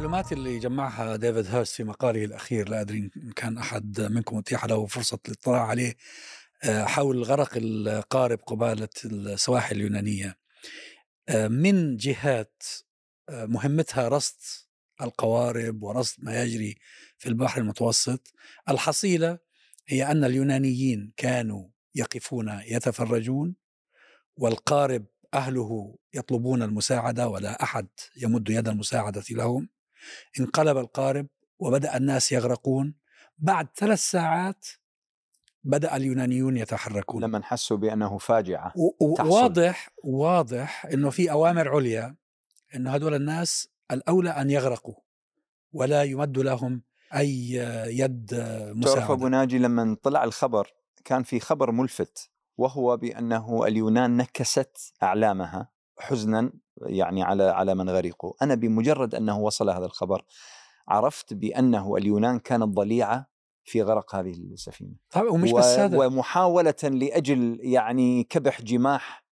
المعلومات اللي جمعها ديفيد هيرست في مقاله الأخير لا أدري إن كان أحد منكم أتيح له فرصة الاطلاع عليه آه، حول غرق القارب قبالة السواحل اليونانية. آه، من جهات آه، مهمتها رصد القوارب ورصد ما يجري في البحر المتوسط. الحصيلة هي أن اليونانيين كانوا يقفون يتفرجون والقارب أهله يطلبون المساعدة ولا أحد يمد يد المساعدة لهم. انقلب القارب وبدأ الناس يغرقون. بعد ثلاث ساعات بدأ اليونانيون يتحركون. لما حسوا بأنه فاجعة واضح واضح أنه في أوامر عليا أنه هدول الناس الأولى أن يغرقوا ولا يمد لهم أي يد مساعدة تعرف أبو ناجي لما طلع الخبر كان في خبر ملفت وهو بأنه اليونان نكست أعلامها حزنا يعني على على من غرقوا، أنا بمجرد أنه وصل هذا الخبر عرفت بأنه اليونان كانت ضليعة في غرق هذه السفينة. طبعا ومش بس هذا. ومحاولة لأجل يعني كبح جماح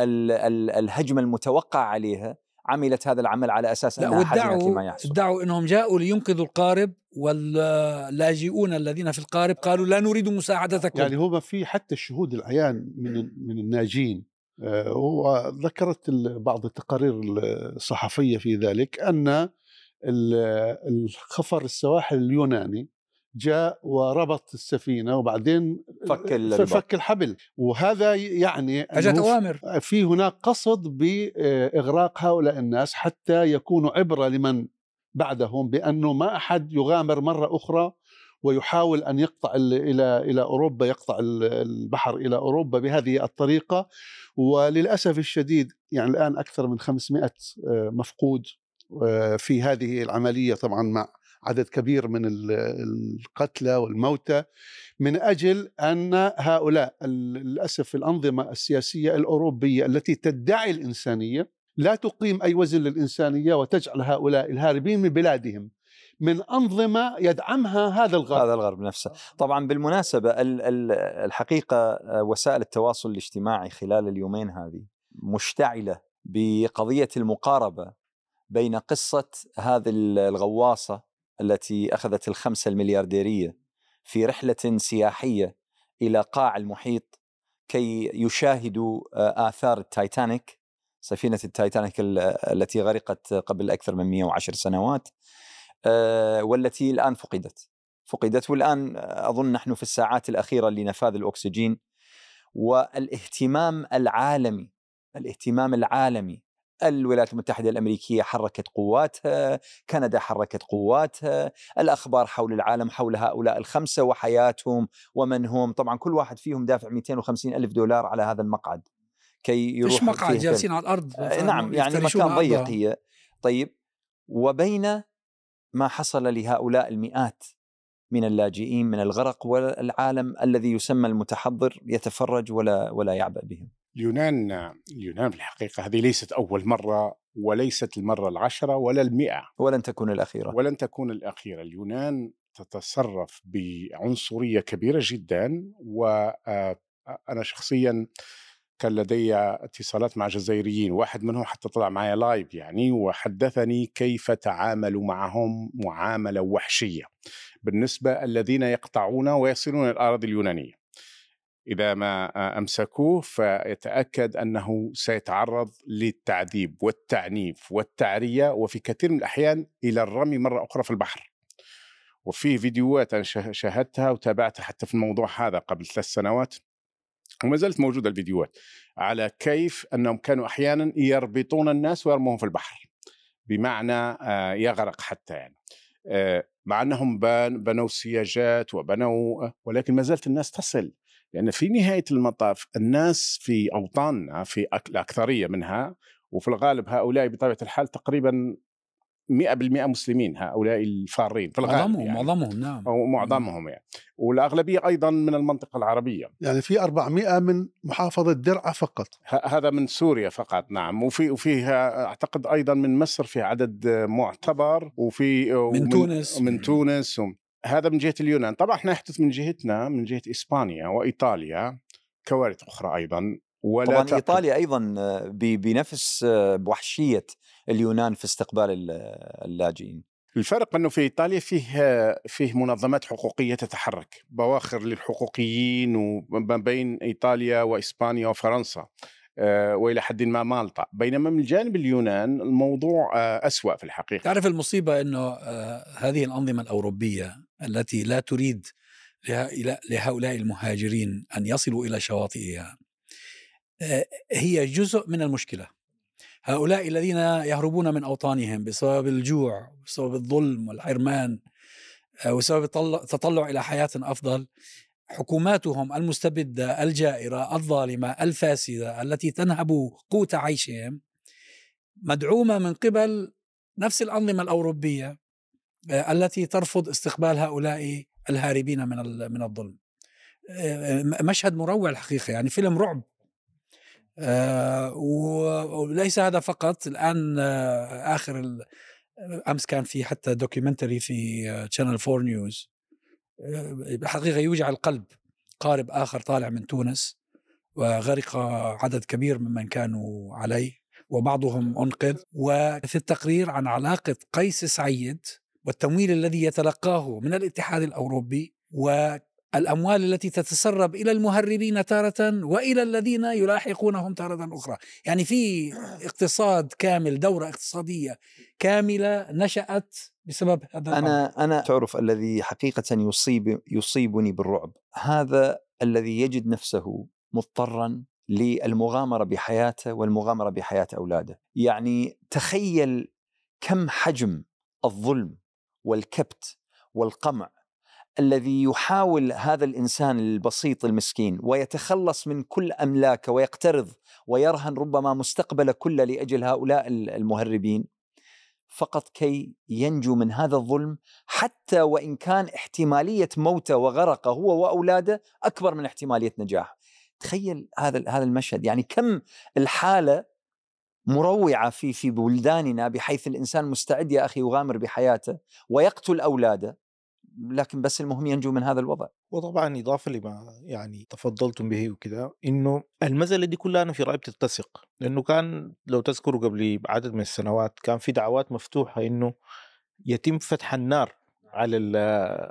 الهجمم المتوقع عليها عملت هذا العمل على أساس أنها حزنت لما يحصل. ادعوا إنهم جاءوا لينقذوا القارب واللاجئون الذين في القارب قالوا لا نريد مساعدتكم. يعني هو في حتى الشهود العيان من من الناجين وذكرت بعض التقارير الصحفية في ذلك أن الخفر السواحل اليوناني جاء وربط السفينة وبعدين فك الرباط. فك الحبل وهذا يعني أجت أوامر في هناك قصد بإغراق هؤلاء الناس حتى يكونوا عبرة لمن بعدهم بأنه ما أحد يغامر مرة أخرى ويحاول أن يقطع إلى إلى أوروبا يقطع البحر إلى أوروبا بهذه الطريقة. وللأسف الشديد يعني الآن أكثر من 500 آه، مفقود آه، في هذه العملية طبعا مع عدد كبير من القتلى والموتى من أجل أن هؤلاء للأسف الأنظمة السياسية الأوروبية التي تدعي الإنسانية لا تقيم أي وزن للإنسانية وتجعل هؤلاء الهاربين من بلادهم. من أنظمة يدعمها هذا الغرب. هذا الغرب نفسه. طبعا بالمناسبة الحقيقة وسائل التواصل الاجتماعي خلال اليومين هذه مشتعلة بقضية المقاربة بين قصة هذه الغواصة التي أخذت الخمسة المليارديرية في رحلة سياحية إلى قاع المحيط كي يشاهدوا آه، آثار التايتانيك سفينة التايتانيك التي غرقت قبل أكثر من 110 سنوات. آه، والتي الآن فقدت. فقدت والآن أظن نحن في الساعات الأخيرة لنفاذ الأكسجين. والإهتمام العالمي الإهتمام العالمي الولايات المتحدة الأمريكية حركت قواتها كندا حركت قواتها الأخبار حول العالم حول هؤلاء الخمسة وحياتهم ومن هم. طبعا كل واحد فيهم دافع 250 ألف دولار على هذا المقعد. كي يروح مقعد؟ جالسين على الأرض آه، نعم يعني مكان ضيق هي. طيب وبين ما حصل لهؤلاء المئات من اللاجئين من الغرق والعالم الذي يسمى المتحضر يتفرج ولا ولا يعبأ بهم. اليونان اليونان في الحقيقة هذه ليست أول مرة وليست المرة العشرة ولا المئة. ولن تكون الأخيرة. ولن تكون الأخيرة. اليونان تتصرف بعنصرية كبيرة جدا وأنا آه، شخصيا كان لدي اتصالات مع جزائريين واحد منهم حتى طلع معي لايف يعني وحدثني كيف تعاملوا معهم معاملة وحشية. بالنسبة الذين يقطعون ويصلون الأراضي اليونانية. إذا ما أمسكوه فيتأكد أنه سيتعرض للتعذيب والتعنيف والتعرية وفي كثير من الأحيان إلى الرمي مرة أخرى في البحر. وفي فيديوهات أنا شاهدتها وتابعتها حتى في الموضوع هذا قبل ثلاث سنوات. وما زالت موجودة الفيديوهات على كيف أنهم كانوا أحيانا يربطون الناس ويرموهم في البحر بمعنى آه، يغرق حتى يعني. آه، مع أنهم بنوا سياجات وبنوا ولكن ما زالت الناس تصل. لأن في نهاية المطاف الناس في أوطاننا في الأكثرية منها وفي الغالب هؤلاء بطبيعة الحال تقريبا 100% مسلمين هؤلاء الفارين في الغالب معظمهم يعني. معظمهم نعم. أو معظمهم يعني. والأغلبية أيضا من المنطقة العربية. يعني في 400 من محافظة درعا فقط. هذا من سوريا فقط نعم. وفي وفيها أعتقد أيضا من مصر في عدد معتبر وفي من تونس. من تونس هذا من جهة اليونان. طبعا إحنا يحدث من جهتنا من جهة إسبانيا وإيطاليا كوارث أخرى أيضا. ولا طبعا تقل. إيطاليا أيضا بنفس بوحشيه اليونان في استقبال اللاجئين. الفرق أنه في إيطاليا فيه فيه منظمات حقوقية تتحرك بواخر للحقوقيين وما بين إيطاليا وإسبانيا وفرنسا آه، وإلى حد ما مالطا. بينما من جانب اليونان الموضوع آه، أسوأ في الحقيقة. تعرف المصيبة أنه آه، هذه الأنظمة الأوروبية التي لا تريد لهؤلاء المهاجرين أن يصلوا إلى شواطئها هي جزء من المشكلة. هؤلاء الذين يهربون من أوطانهم بسبب الجوع بسبب الظلم والحرمان وبسبب التطلع إلى حياة أفضل حكوماتهم المستبدة الجائرة الظالمة الفاسدة التي تنهب قوت عيشهم مدعومة من قبل نفس الأنظمة الأوروبية آه، التي ترفض استقبال هؤلاء الهاربين من من الظلم. آه، مشهد مروع الحقيقة يعني فيلم رعب. آه، وليس هذا فقط. الآن آخر أمس كان في حتى documentary في Channel 4 News بحقيقة يوجع القلب. قارب آخر طالع من تونس وغرق عدد كبير ممن كانوا عليه وبعضهم أنقذ. وفي التقرير عن علاقة قيس سعيد والتمويل الذي يتلقاه من الاتحاد الأوروبي والأموال التي تتسرب إلى المهربين تارة وإلى الذين يلاحقونهم تارة أخرى. يعني في اقتصاد كامل دورة اقتصادية كاملة نشأت بسبب هذا أنا أنا تعرف الذي حقيقة يصيب يصيبني بالرعب. هذا الذي يجد نفسه مضطرا للمغامرة بحياته والمغامرة بحياة أولاده. يعني تخيل كم حجم الظلم والكبت والقمع الذي يحاول هذا الإنسان البسيط المسكين ويتخلص من كل أملاكه ويقترض ويرهن ربما مستقبله كله لأجل هؤلاء المهربين فقط كي ينجو من هذا الظلم حتى وإن كان احتمالية موته وغرقه هو وأولاده أكبر من احتمالية نجاحه. تخيل هذا هذا المشهد يعني كم الحالة مروعة في في بلداننا بحيث الإنسان مستعد يا أخي يغامر بحياته ويقتل أولاده لكن بس المهم ينجو من هذا الوضع. وطبعا إضافة لما يعني تفضلتم به وكذا إنه المسألة دي كلها أنا في رأيي بتتسق. لأنه كان لو تذكروا قبل عدد من السنوات كان في دعوات مفتوحة إنه يتم فتح النار على ال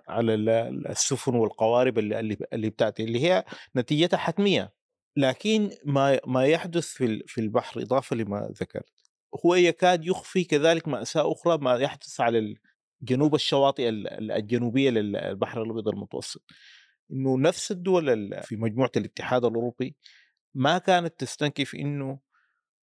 على ال السفن والقوارب اللي اللي بتاتي اللي هي نتيجتها حتمية. لكن ما ما يحدث في في البحر إضافة لما ذكرت هو يكاد يخفي كذلك مأساة أخرى ما يحدث على جنوب الشواطئ الجنوبية للبحر الأبيض المتوسط. إنه نفس الدول في مجموعة الاتحاد الأوروبي ما كانت تستنكف إنه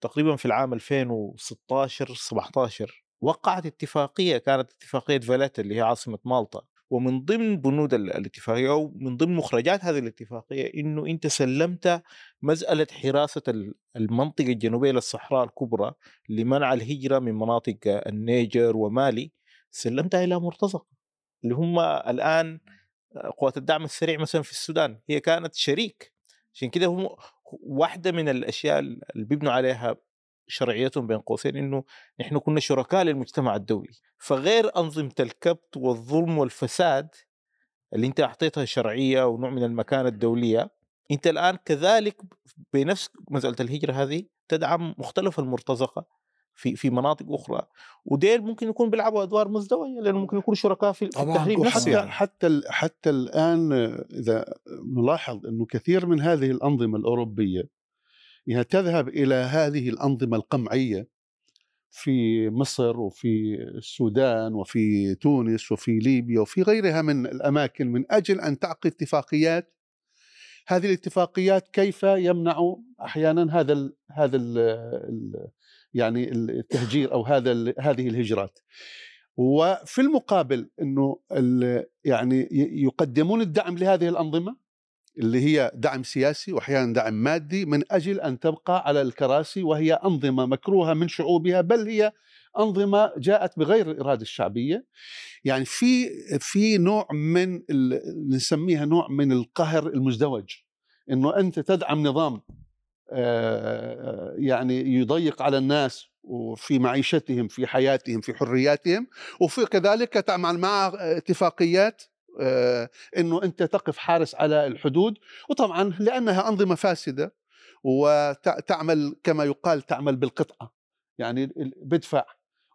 تقريبا في العام 2016 17 وقعت اتفاقية كانت اتفاقية فاليتا اللي هي عاصمة مالطا. ومن ضمن بنود الاتفاقية أو من ضمن مخرجات هذه الاتفاقية إنه أنت سلمت مسألة حراسة المنطقة الجنوبية للصحراء الكبرى لمنع الهجرة من مناطق النيجر ومالي. سلمتها إلى مرتزقة اللي هم الآن قوات الدعم السريع مثلا في السودان هي كانت شريك. عشان كده هم واحدة من الأشياء اللي بيبنوا عليها شرعيتهم بين قوسين إنه نحن كنا شركاء للمجتمع الدولي. فغير أنظمة الكبت والظلم والفساد اللي أنت أعطيتها شرعية ونوع من المكانة الدولية أنت الآن كذلك بنفس مسألة الهجرة هذه تدعم مختلف المرتزقة في في مناطق أخرى وديل ممكن يكون بيلعبوا أدوار مزدوجة لأنه ممكن يكونوا شركاء في التحريم نفسه يعني. حتى حتى الآن إذا نلاحظ إنه كثير من هذه الأنظمة الأوروبية هي تذهب إلى هذه الأنظمة القمعية في مصر وفي السودان وفي تونس وفي ليبيا وفي غيرها من الأماكن من أجل أن تعقد اتفاقيات هذه الاتفاقيات كيف يمنع أحيانا هذا ال هذا ال يعني التهجير أو هذا هذه الهجرات؟ وفي المقابل إنه يعني يقدمون الدعم لهذه الأنظمة اللي هي دعم سياسي واحيانا دعم مادي من أجل أن تبقى على الكراسي وهي أنظمة مكروهة من شعوبها بل هي أنظمة جاءت بغير الإرادة الشعبية. يعني في في نوع من نسميها نوع من القهر المزدوج. إنه أنت تدعم نظام يعني يضيق على الناس وفي معيشتهم في حياتهم في حرياتهم وفي كذلك تعمل مع اتفاقيات إنه أنت تقف حارس على الحدود. وطبعا لأنها أنظمة فاسدة وتعمل كما يقال تعمل بالقطعة. يعني بدفع.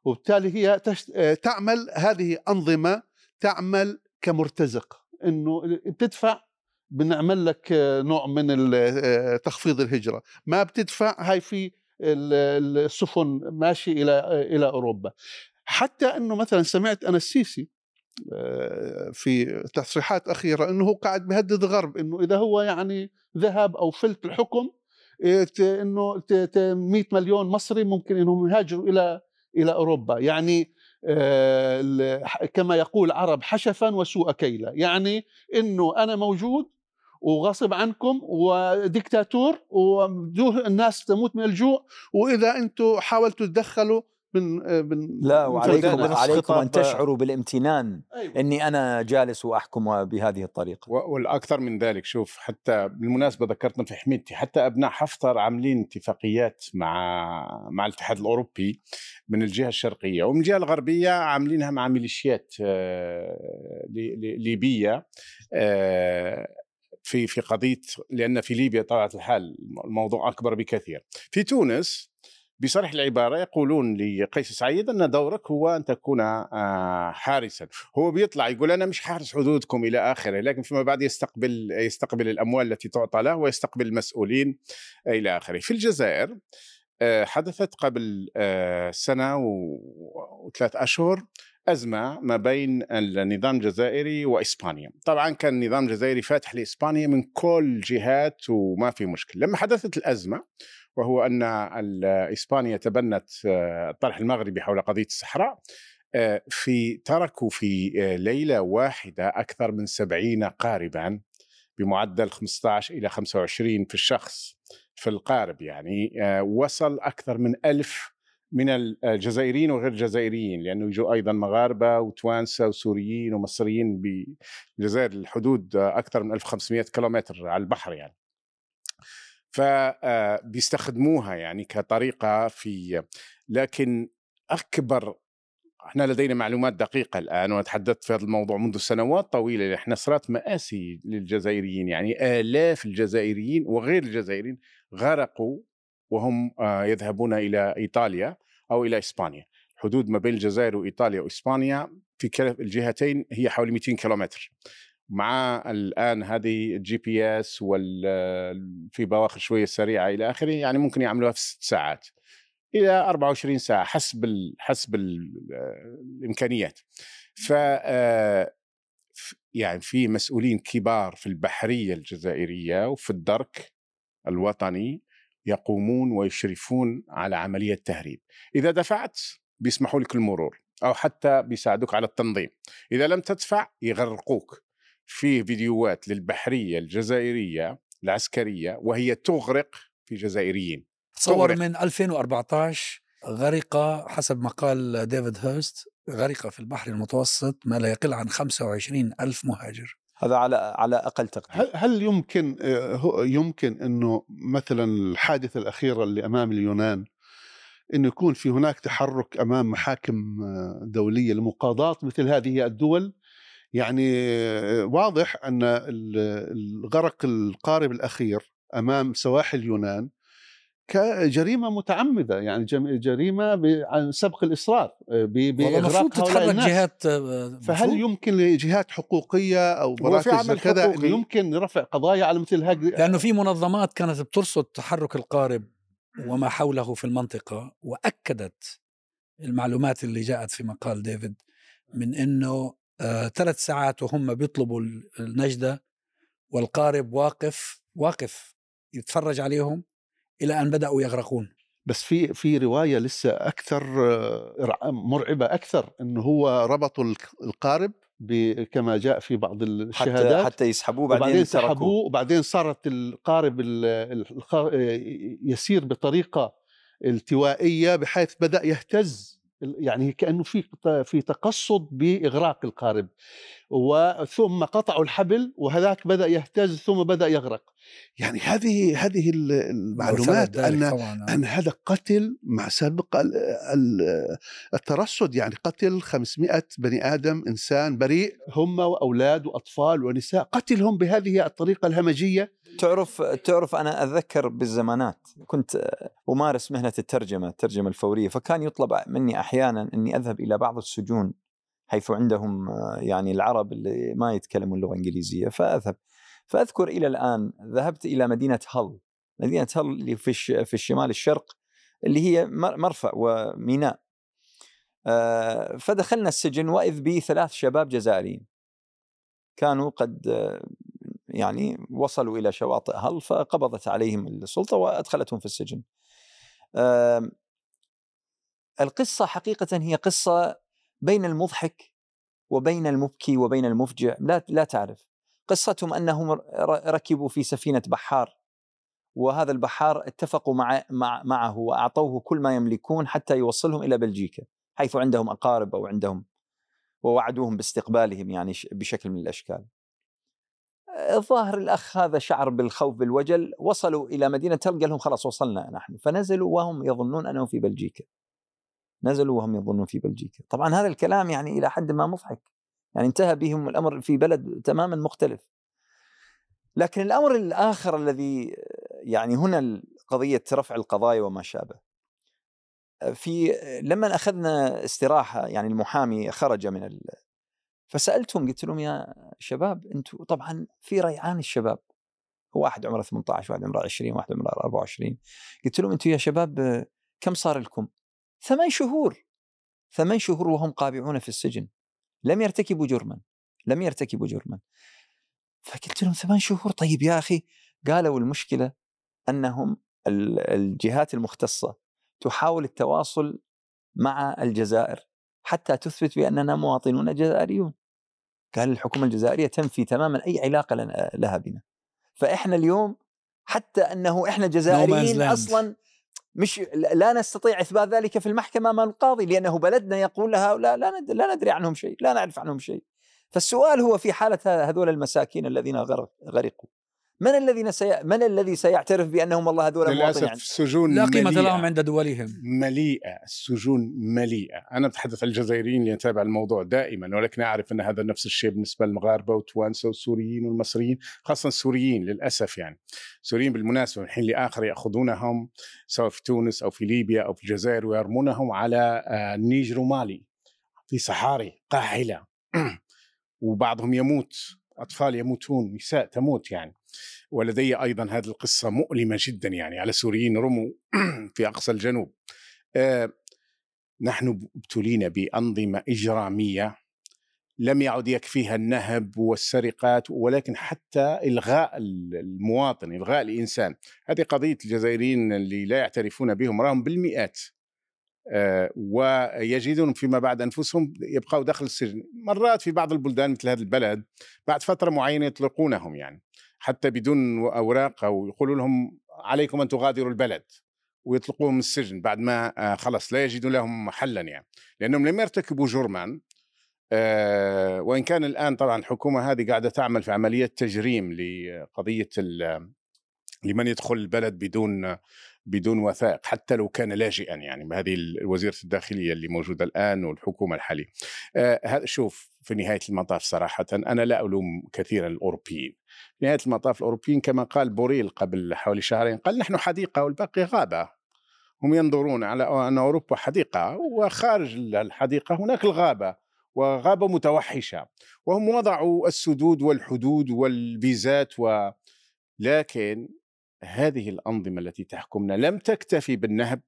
وبالتالي هي تشت... آه، تعمل هذه أنظمة تعمل كمرتزق إنه بتدفع بنعمل لك آه، نوع من آه، تخفيض الهجرة. ما بتدفع هاي في ال- السفن ماشي إلى إلى أوروبا. حتى إنه مثلا سمعت أنا السيسي في تصريحات أخيرة إنه هو قاعد بيهدد الغرب إنه إذا هو يعني ذهب أو فلت الحكم إيه، إنه ت- ت- 100 مليون مصري ممكن إنهم يهاجروا إلى إلى أوروبا. يعني آه، كما يقول عرب حشفا وسوء كيلا. يعني إنه أنا موجود وغصب عنكم وديكتاتور وبدوه الناس تموت من الجوع وإذا أنتم حاولتوا تدخلوا من من لا من وعليكم عليكم أن تشعروا بالامتنان أيوة. إني أنا جالس وأحكم بهذه الطريقة. والأكثر من ذلك شوف حتى بالمناسبة ذكرتنا في حميدتي حتى أبناء حفتر عاملين اتفاقيات مع مع الاتحاد الأوروبي من الجهة الشرقية ومن الجهة الغربية عاملينها مع ميليشيات آه، لي- لي- ليبيه آه، في في قضية لأن في ليبيا طبيعة الحال الموضوع أكبر بكثير. في تونس بصريح العبارة يقولون لقيس سعيد أن دورك هو أن تكون آه، حارسا. هو بيطلع يقول أنا مش حارس حدودكم إلى آخره لكن فيما بعد يستقبل يستقبل الأموال التي تعطى له ويستقبل المسؤولين إلى آخره. في الجزائر آه، حدثت قبل آه، سنة وثلاث أشهر أزمة ما بين النظام الجزائري وإسبانيا، طبعا كان النظام الجزائري فاتح لإسبانيا من كل الجهات وما في مشكلة، لما حدثت الأزمة وهو أن اسبانيا تبنت آه، الطرح المغربي حول قضية الصحراء آه، في تركوا في آه، ليلة واحدة أكثر من 70 قاربا بمعدل 15 إلى 25 في الشخص في القارب يعني آه، وصل أكثر من ألف من الجزائريين وغير الجزائريين لأنه يجوا أيضا مغاربة وتوانسة وسوريين ومصريين بالجزائر الحدود آه، أكثر من 1500 كيلومتر على البحر يعني. فبيستخدموها يعني كطريقة في لكن أكبر إحنا لدينا معلومات دقيقة الآن وأنا تحدثت في هذا الموضوع منذ سنوات طويلة إحنا صارت مآسي للجزائريين يعني آلاف الجزائريين وغير الجزائريين غرقوا وهم آه، يذهبون إلى إيطاليا أو إلى إسبانيا. حدود ما بين الجزائر وإيطاليا وإسبانيا في الجهتين هي حوالي 200 كيلومتر. مع الآن هذه ال GPS وال في بواخر شوية سريعة إلى آخره يعني ممكن يعملوها في ست ساعات إلى 24 ساعة حسب ال حسب ال الإمكانيات. آه، ف- يعني في مسؤولين كبار في البحرية الجزائرية وفي الدرك الوطني يقومون ويشرفون على عملية تهريب إذا دفعت بيسمحوا لك المرور أو حتى بيساعدوك على التنظيم. إذا لم تدفع يغرقوك. في فيديوهات للبحرية الجزائرية العسكرية وهي تغرق في جزائريين تصور تغرق. من 2014 غرق حسب ما قال ديفيد هيرست غرق في البحر المتوسط ما لا يقل عن 25 ألف مهاجر. هذا على على أقل تقدير. هل هل يمكن آه، هو- يمكن إنه مثلا الحادثة الأخيرة اللي أمام اليونان إنه يكون في هناك تحرك أمام محاكم آه، دولية لمقاضاة مثل هذه الدول؟ يعني واضح أن ال- الغرق القارب الأخير أمام سواحل اليونان كجريمة متعمدة يعني جريمة عن سبق الإصرار آه، بإغراق هؤلاء تتحرك الناس جهات آه، فهل مفروض. يمكن لجهات حقوقية أو في مراكز كذا. انه يمكن رفع قضايا على مثل هذه لأنه في منظمات كانت بترصد تحرك القارب وما حوله في المنطقة وأكدت المعلومات اللي جاءت في مقال ديفيد من أنه آه ثلاث ساعات وهم بيطلبوا ال- النجدة والقارب واقف واقف يتفرج عليهم إلى أن بدأوا يغرقون. بس في في رواية لسه أكثر آه، مرعبة أكثر إنه هو ربطوا القارب كما جاء في بعض حتى الشهادات حتى يسحبوه بعدين, وبعدين سحبوه وبعدين صارت القارب ال- ال- الخ- يسير بطريقة التوائية بحيث بدأ يهتز يعني كأنه في في تقصد بإغراق القارب. وثم قطعوا الحبل وهذاك بدأ يهتز ثم بدأ يغرق. يعني هذه هذه ال- المعلومات أن طبعا أن هذا قتل مع سابق ال- ال- الترصد يعني قتل 500 بني آدم إنسان بريء هم وأولاد وأطفال ونساء. قتلهم بهذه الطريقة الهمجية؟ تعرف تعرف أنا اتذكر بالزمانات كنت أمارس مهنة الترجمة الترجمة الفورية فكان يطلب مني أحيانا أني أذهب إلى بعض السجون حيث عندهم آه، يعني العرب اللي ما يتكلمون اللغة الانجليزيه فأذهب. فأذكر إلى الآن ذهبت إلى مدينة هل. مدينة هل اللي في في الشمال الشرق اللي هي مر- مرفأ وميناء. آه، فدخلنا السجن وإذ بي ثلاث شباب جزائريين. كانوا قد آه، يعني وصلوا إلى شواطئ هل فقبضت عليهم السلطة وأدخلتهم في السجن. القصة حقيقة هي قصة بين المضحك وبين المبكي وبين المفجع لا لا تعرف. قصتهم أنهم ركبوا في سفينة بحار وهذا البحار اتفقوا مع مع معه وأعطوه كل ما يملكون حتى يوصلهم إلى بلجيكا حيث عندهم أقارب أو عندهم ووعدوهم باستقبالهم يعني بشكل من الأشكال. الظاهر الأخ هذا شعر بالخوف بالوجل وصلوا إلى مدينة تل قال لهم خلاص وصلنا نحن فنزلوا وهم يظنون أنهم في بلجيكا نزلوا وهم يظنون في بلجيكا. طبعا هذا الكلام يعني إلى حد ما مضحك. يعني انتهى بهم الأمر في بلد تماما مختلف. لكن الأمر الآخر الذي يعني هنا قضية رفع القضايا وما شابه. في لما أخذنا استراحة يعني المحامي خرج من ال... فسألتهم قلت لهم يا شباب أنتم طبعا في ريعان الشباب. واحد عمره 18 واحد عمره 20 واحد عمره 24 قلت لهم أنتم يا شباب كم صار لكم؟ ثمان شهور. ثمان شهور وهم قابعون في السجن. لم يرتكبوا جرما. لم يرتكبوا جرما. فقلت لهم ثمان شهور؟ طيب يا أخي قالوا المشكلة أنهم ال- الجهات المختصة تحاول التواصل مع الجزائر حتى تثبت بأننا مواطنون جزائريون. قال الحكومة الجزائرية تنفي تماما أي علاقة لنا- لها بنا. فإحنا اليوم حتى أنه إحنا جزائريين land. أصلا مش لا نستطيع إثبات ذلك في المحكمة أمام القاضي لأنه بلدنا يقول لهؤلاء لا ند- لا ندري عنهم شيء لا نعرف عنهم شيء. فالسؤال هو في حالة هذول المساكين الذين غرق غرقوا. من الذين سي... من الذي سيعترف بأنهم والله هذول مواطنين للأسف عن- السجون لا قيمة. لهم عند دولهم. مليئة. السجون مليئة. أنا بتحدث عن الجزائريين اللي نتابع الموضوع دائما ولكن أعرف أن هذا نفس الشيء بالنسبة للمغاربة والتوانسة والسوريين والمصريين خاصة السوريين للأسف يعني. السوريين بالمناسبة من حين لآخر يأخذونهم سواء في تونس أو في ليبيا أو في الجزائر ويرمونهم على آه، النيجر ومالي في صحاري قاحلة. وبعضهم يموت أطفال يموتون نساء تموت يعني. ولدي أيضا هذه القصة مؤلمة جدا يعني على سوريين رموا في أقصى الجنوب. آه، نحن ابتلينا بأنظمة إجرامية لم يعد يكفيها النهب والسرقات ولكن حتى إلغاء المواطن إلغاء الإنسان. هذه قضية الجزائريين اللي لا يعترفون بهم راهم بالمئات. آه، ويجدون فيما بعد أنفسهم يبقوا داخل السجن. مرات في بعض البلدان مثل هذا البلد بعد فترة معينة يطلقونهم يعني. حتى بدون أوراق أو يقولوا لهم عليكم أن تغادروا البلد ويطلقوهم السجن بعد ما آه، خلص لا يجدون لهم محلا يعني. لأنهم لم يرتكبوا جرما آه، وإن كان الآن طبعا الحكومة هذه قاعدة تعمل في عملية تجريم لقضية ال- لمن يدخل البلد بدون بدون وثائق حتى لو كان لاجئا يعني بهذه وزيرة الداخلية اللي موجودة الآن والحكومة الحالية. آه، شوف في نهاية المطاف صراحة أنا لا ألوم كثيرا الأوروبيين. في نهاية المطاف الأوروبيين كما قال بوريل قبل حوالي شهرين قال نحن حديقة والباقي غابة. هم ينظرون على أن أوروبا حديقة وخارج الحديقة هناك الغابة وغابة متوحشة. وهم وضعوا السدود والحدود والفيزات و... لكن هذه الأنظمة التي تحكمنا لم تكتفي بالنهب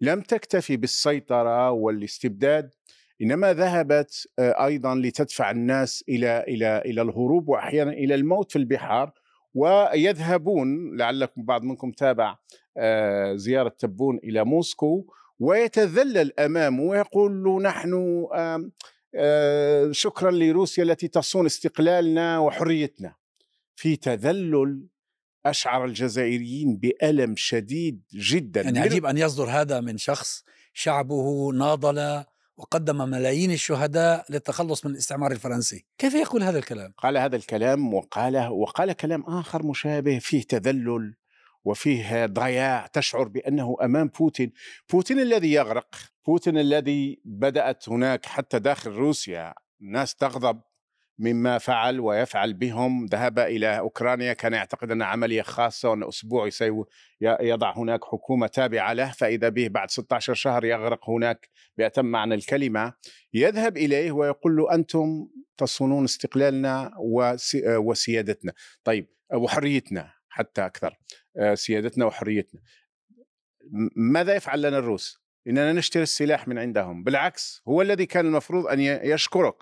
لم تكتفي بالسيطرة والاستبداد إنما ذهبت آه، أيضا لتدفع الناس إلى إلى إلى الهروب وأحيانا إلى الموت في البحار ويذهبون لعلكم بعض منكم تابع آه، زيارة تبون إلى موسكو ويتذلل أمامه ويقول نحن آه، شكرا لروسيا التي تصون استقلالنا وحريتنا. في تذلل أشعر الجزائريين بألم شديد جدا يعني عجيب أن يصدر هذا من شخص شعبه ناضل وقدم ملايين الشهداء للتخلص من الاستعمار الفرنسي. كيف يقول هذا الكلام؟ قال هذا الكلام وقال وقال كلام آخر مشابه فيه تذلل وفيه ضياع تشعر بأنه أمام بوتين. بوتين الذي يغرق بوتين الذي بدأت هناك حتى داخل روسيا ناس تغضب. مما فعل ويفعل بهم. ذهب إلى أوكرانيا كان يعتقد أن عملية خاصة وأن أسبوع يسوي يضع هناك حكومة تابعة له. فإذا به بعد 16 شهر يغرق هناك بأتم معنى الكلمة. يذهب إليه ويقول له أنتم تصونون استقلالنا وسيادتنا. طيب وحريتنا حتى أكثر. سيادتنا وحريتنا. ماذا يفعل لنا الروس؟ إننا نشتري السلاح من عندهم. بالعكس هو الذي كان المفروض أن يشكرك.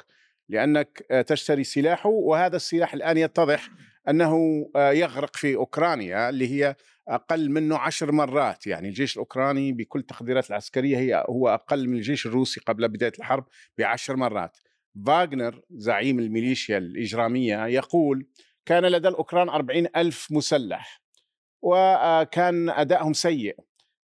لأنك آه، تشتري سلاحه وهذا السلاح الآن يتضح أنه آه، يغرق في أوكرانيا اللي هي أقل منه عشر مرات. يعني الجيش الأوكراني بكل التقديرات العسكرية هي هو أقل من الجيش الروسي قبل بداية الحرب بعشر مرات. فاغنر زعيم الميليشيا الإجرامية يقول كان لدى الأوكران أربعين ألف مسلح وكان أدائهم سيء.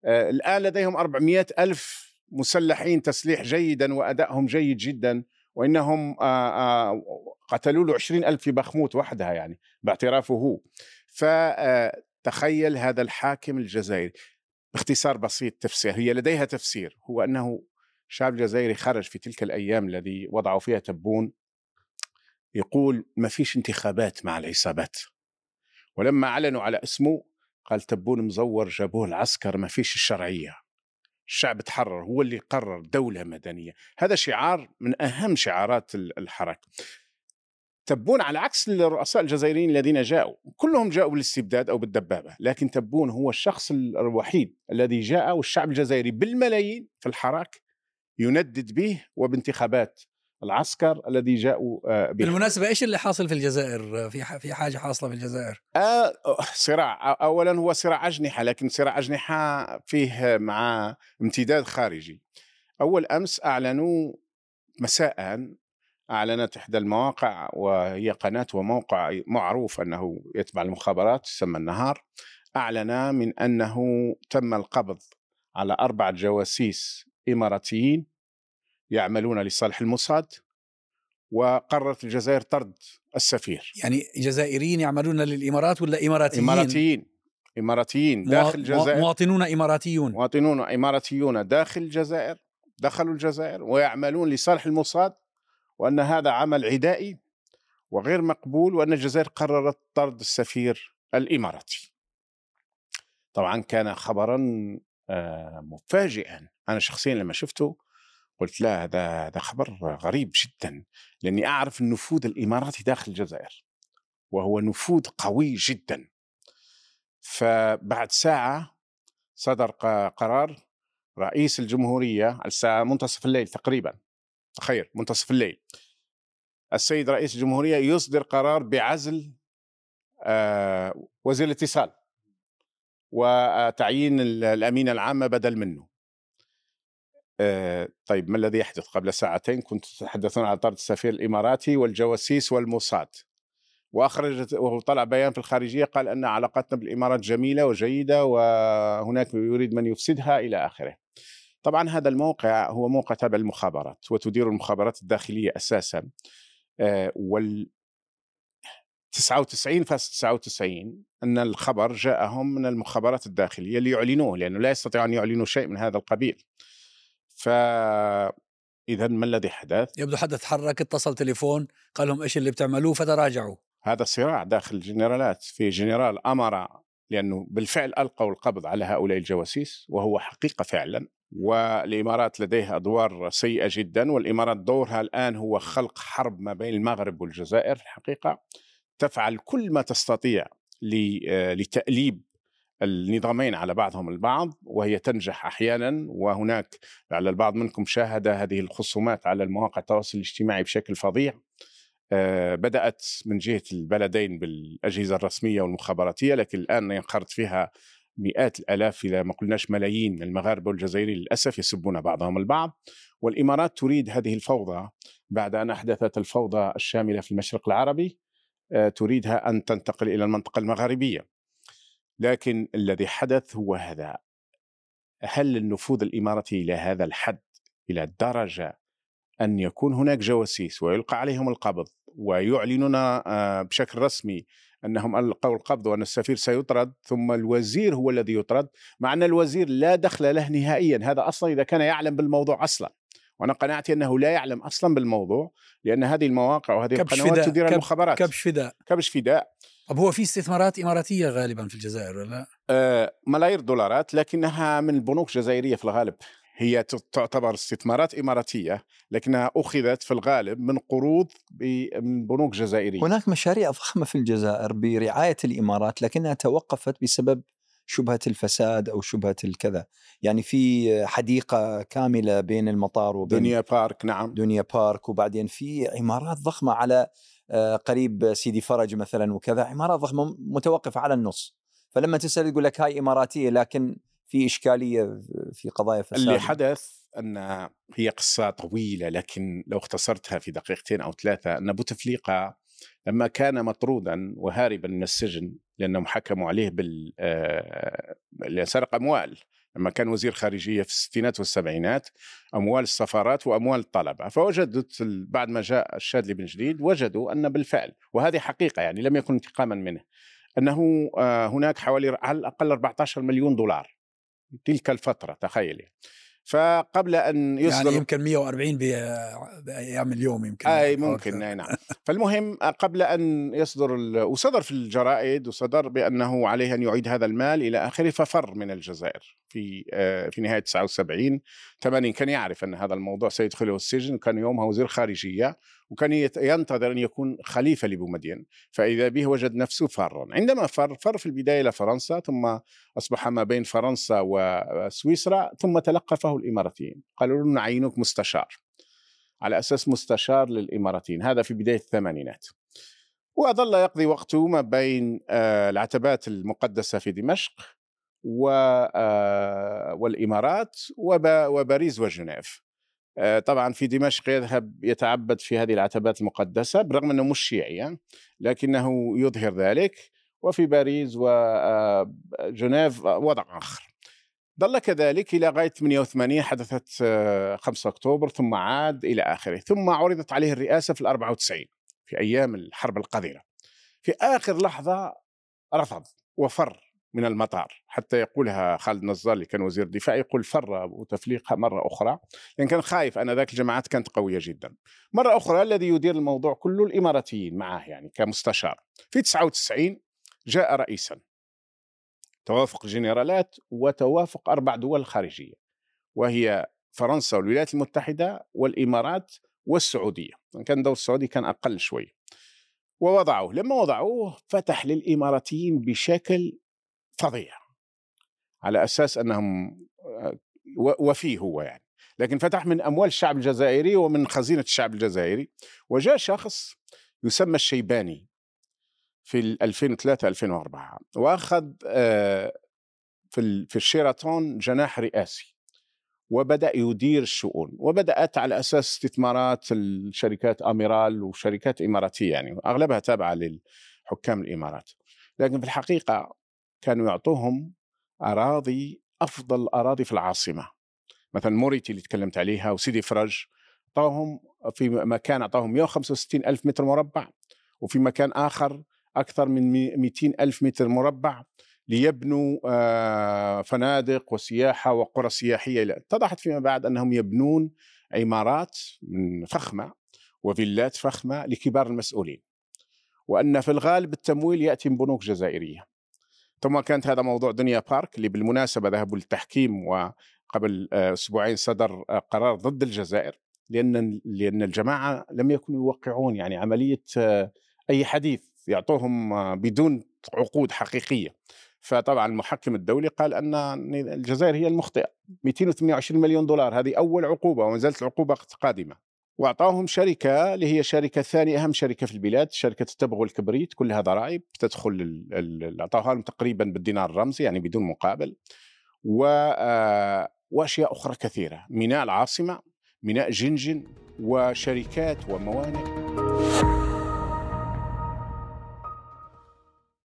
آه، الآن لديهم أربعمائة ألف مسلحين تسليح جيدا وأدائهم جيد جدا. وإنهم آه، آه، قتلوا له 20 ألف في بخموت وحدها يعني باعترافه هو. فتخيل هذا الحاكم الجزائري. باختصار بسيط تفسير هي لديها تفسير. هو أنه شاب جزائري خرج في تلك الأيام الذي وضعوا فيها تبون. يقول ما فيش انتخابات مع العصابات. ولما أعلنوا على اسمه قال تبون مزور جابوه العسكر ما فيش الشرعية. الشعب تحرر هو اللي قرر دولة مدنية. هذا شعار من أهم شعارات الحركة. تبون على عكس الرؤساء الجزائريين الذين جاءوا كلهم جاءوا بالاستبداد أو بالدبابة لكن تبون هو الشخص الوحيد الذي جاء والشعب الجزائري بالملايين في الحراك يندد به وبانتخابات العسكر الذي جاءوا آه، به بالمناسبة إيش اللي حاصل في الجزائر؟ في في حاجة حاصلة في الجزائر؟ آه صراع أولا هو صراع أجنحة لكن صراع أجنحة فيه مع امتداد خارجي. أول أمس أعلنوا مساء أعلنت إحدى المواقع وهي قناة وموقع معروف أنه يتبع المخابرات يسمى النهار أعلن من أنه تم القبض على أربعة جواسيس إماراتيين يعملون لصالح الموساد وقررت الجزائر طرد السفير يعني جزائريين يعملون للإمارات ولا إماراتيين؟ إماراتيين إماراتيين داخل الجزائر مواطنون إماراتيون مواطنون إماراتيون داخل الجزائر دخلوا الجزائر ويعملون لصالح الموساد وأن هذا عمل عدائي وغير مقبول وأن الجزائر قررت طرد السفير الإماراتي. طبعا كان خبرا آه، مفاجئا أنا شخصيا لما شفته قلت لا هذا هذا خبر غريب جدا لأني أعرف النفوذ الإماراتي داخل الجزائر وهو نفوذ قوي جدا. فبعد ساعة صدر قرار رئيس الجمهورية الساعة منتصف الليل تقريبا. تخيل منتصف الليل. السيد رئيس الجمهورية يصدر قرار بعزل آه، وزير الاتصال وتعيين الأمينة العامة بدل منه. آه، طيب ما الذي يحدث قبل ساعتين كنت تتحدثون عن طرد السفير الإماراتي والجواسيس والموساد وأخرجت وطلع بيان في الخارجية قال أن علاقتنا بالإمارات جميلة وجيدة وهناك يريد من يفسدها إلى آخره. طبعا هذا الموقع هو موقع تابع للمخابرات وتدير المخابرات الداخلية أساسا آه، وال 99.99 أن الخبر جاءهم من المخابرات الداخلية ليعلنوه لأنه لا يستطيعون أن يعلنوا شيء من هذا القبيل. ف اذا ما الذي حدث؟ يبدو حدا تحرك اتصل تليفون قال لهم إيش اللي بتعملوه؟ فتراجعوا. هذا صراع داخل الجنرالات. في جنرال أمر لأنه بالفعل ألقوا القبض على هؤلاء الجواسيس وهو حقيقة فعلا والإمارات لديها أدوار سيئة جدا والإمارات دورها الآن هو خلق حرب ما بين المغرب والجزائر. الحقيقة تفعل كل ما تستطيع آه، لتأليب النظامين على بعضهم البعض وهي تنجح أحيانا وهناك لعل البعض منكم شاهد هذه الخصومات على المواقع التواصل الاجتماعي بشكل فظيع. آه، بدأت من جهة البلدين بالأجهزة الرسمية والمخابراتية لكن الآن ينخرط فيها مئات الآلاف اذا ما قلناش ملايين من المغاربة والجزائريين للأسف يسبون بعضهم البعض. والإمارات تريد هذه الفوضى بعد أن أحدثت الفوضى الشاملة في المشرق العربي. آه، تريدها أن تنتقل إلى المنطقة المغاربية. لكن الذي حدث هو هذا. هل النفوذ الإماراتي إلى هذا الحد إلى درجة أن يكون هناك جواسيس ويلقى عليهم القبض ويعلنون آه، بشكل رسمي أنهم ألقوا القبض وأن السفير سيطرد ثم الوزير هو الذي يطرد مع أن الوزير لا دخل له نهائيا. هذا أصلا إذا كان يعلم بالموضوع أصلا. وأنا قناعتي أنه لا يعلم أصلا بالموضوع لأن هذه المواقع وهذه القنوات فداء. تدير كب- المخابرات. كبش فداء. كبش فداء. طب هو في استثمارات إماراتية غالبا في الجزائر ولا لا؟ آه، ملايير دولارات لكنها من البنوك الجزائريه في الغالب. هي تعتبر استثمارات إماراتية لكنها أخذت في الغالب من قروض من بنوك جزائرية. هناك مشاريع ضخمه في الجزائر برعاية الإمارات لكنها توقفت بسبب شبهة الفساد أو شبهة الكذا. يعني في حديقة كاملة بين المطار وبين دنيا بارك نعم. دنيا بارك وبعدين في عمارات ضخمة على قريب سيدي فرج مثلا وكذا عمارات ضخمة متوقفة على النص. فلما تسأل يقول لك هاي إماراتية لكن في إشكالية في قضايا فساد. اللي حدث أن هي قصة طويلة لكن لو اختصرتها في دقيقتين أو ثلاثة أن بوتفليقه لما كان مطرودا وهاربا من السجن لأنهم حكموا عليه بال آه، سرق أموال لما كان وزير خارجية في الستينات والسبعينات أموال السفارات وأموال الطلبه فوجدت بعد ما جاء الشاذلي بن جديد وجدوا أن بالفعل وهذه حقيقة يعني لم يكن انتقاما منه أنه آه، هناك حوالي على الأقل 14 مليون دولار. تلك الفترة تخيلي. فقبل أن يصدر يعني يمكن 140 ب- بأيام اليوم يمكن. أي ممكن. أي نعم. فالمهم قبل أن يصدر. وصدر في الجرائد وصدر بأنه عليه أن يعيد هذا المال إلى آخره ففر من الجزائر في آه، في نهاية 79 80 كان يعرف أن هذا الموضوع سيدخله السجن. وكان يومها وزير خارجية. وكان ينتظر أن يكون خليفة لبومدين فإذا به وجد نفسه فرا عندما فر فر في البداية إلى فرنسا ثم أصبح ما بين فرنسا وسويسرا ثم تلقفه الإماراتيين. قالوا له نعينك مستشار. على أساس مستشار للإماراتيين. هذا في بداية الثمانينات. وظل يقضي وقته ما بين آه، العتبات المقدسة في دمشق آه، والإمارات وب- وباريس وجنيف. طبعا في دمشق يذهب يتعبد في هذه العتبات المقدسة برغم أنه مش شيعي لكنه يظهر ذلك. وفي باريس وجنيف وضع آخر. ظل كذلك إلى غاية 88 حدثت آه، 5 أكتوبر ثم عاد إلى آخره. ثم عرضت عليه الرئاسة في ال 94 في أيام الحرب القذرة. في آخر لحظة رفض وفر من المطار حتى يقولها خالد نزار اللي كان وزير الدفاع يقول فر بوتفليقه مرة أخرى. لأن كان خايف أن ذاك الجماعات كانت قوية جدا. مرة أخرى الذي يدير الموضوع كله الإماراتيين معه يعني كمستشار. في 99 جاء رئيسا. توافق جنرالات وتوافق أربع دول خارجية وهي فرنسا والولايات المتحدة والإمارات والسعودية. كان دور السعودي كان أقل شوي. ووضعوه لما وضعوه فتح للإماراتيين بشكل فظيع. على أساس أنهم آه، و- وفيه هو يعني. لكن فتح من أموال الشعب الجزائري ومن خزينة الشعب الجزائري وجاء شخص يسمى الشيباني في ال 2003 2004 وأخذ آه، في في الشيراتون جناح رئاسي وبدأ يدير الشؤون وبدأت على أساس استثمارات الشركات أميرال وشركات إماراتية يعني أغلبها تابعة للحكام الإمارات. لكن في الحقيقة كانوا يعطوهم أراضي أفضل أراضي في العاصمة. مثلا موريتي اللي تكلمت عليها وسيدي فرج أعطاهم في مكان أعطاهم 165 ألف متر مربع وفي مكان آخر أكثر من 200 ألف متر مربع ليبنوا آه، فنادق وسياحة وقرى سياحية اتضحت فيما بعد أنهم يبنون عمارات فخمة وفيلات فخمة لكبار المسؤولين. وأن في الغالب التمويل يأتي من بنوك جزائرية. ثم كانت هذا موضوع دنيا بارك اللي بالمناسبة ذهبوا للتحكيم وقبل آه، أسبوعين صدر آه، قرار ضد الجزائر لأن لأن الجماعة لم يكونوا يوقعون يعني عملية آه، أي حديث يعطوهم بدون عقود حقيقية. فطبعا المحكم الدولي قال أن الجزائر هي المخطئة. 228 مليون دولار هذه أول عقوبة وما زالت العقوبه قادمة. وأعطاهم شركة اللي هي شركة ثانية أهم شركة في البلاد شركة التبغ والكبريت كلها ضرائب تدخل أعطاها لهم تقريبا بالدينار الرمزي يعني بدون مقابل. و آه، وأشياء أخرى كثيرة ميناء العاصمة ميناء جنجن وشركات وموانئ.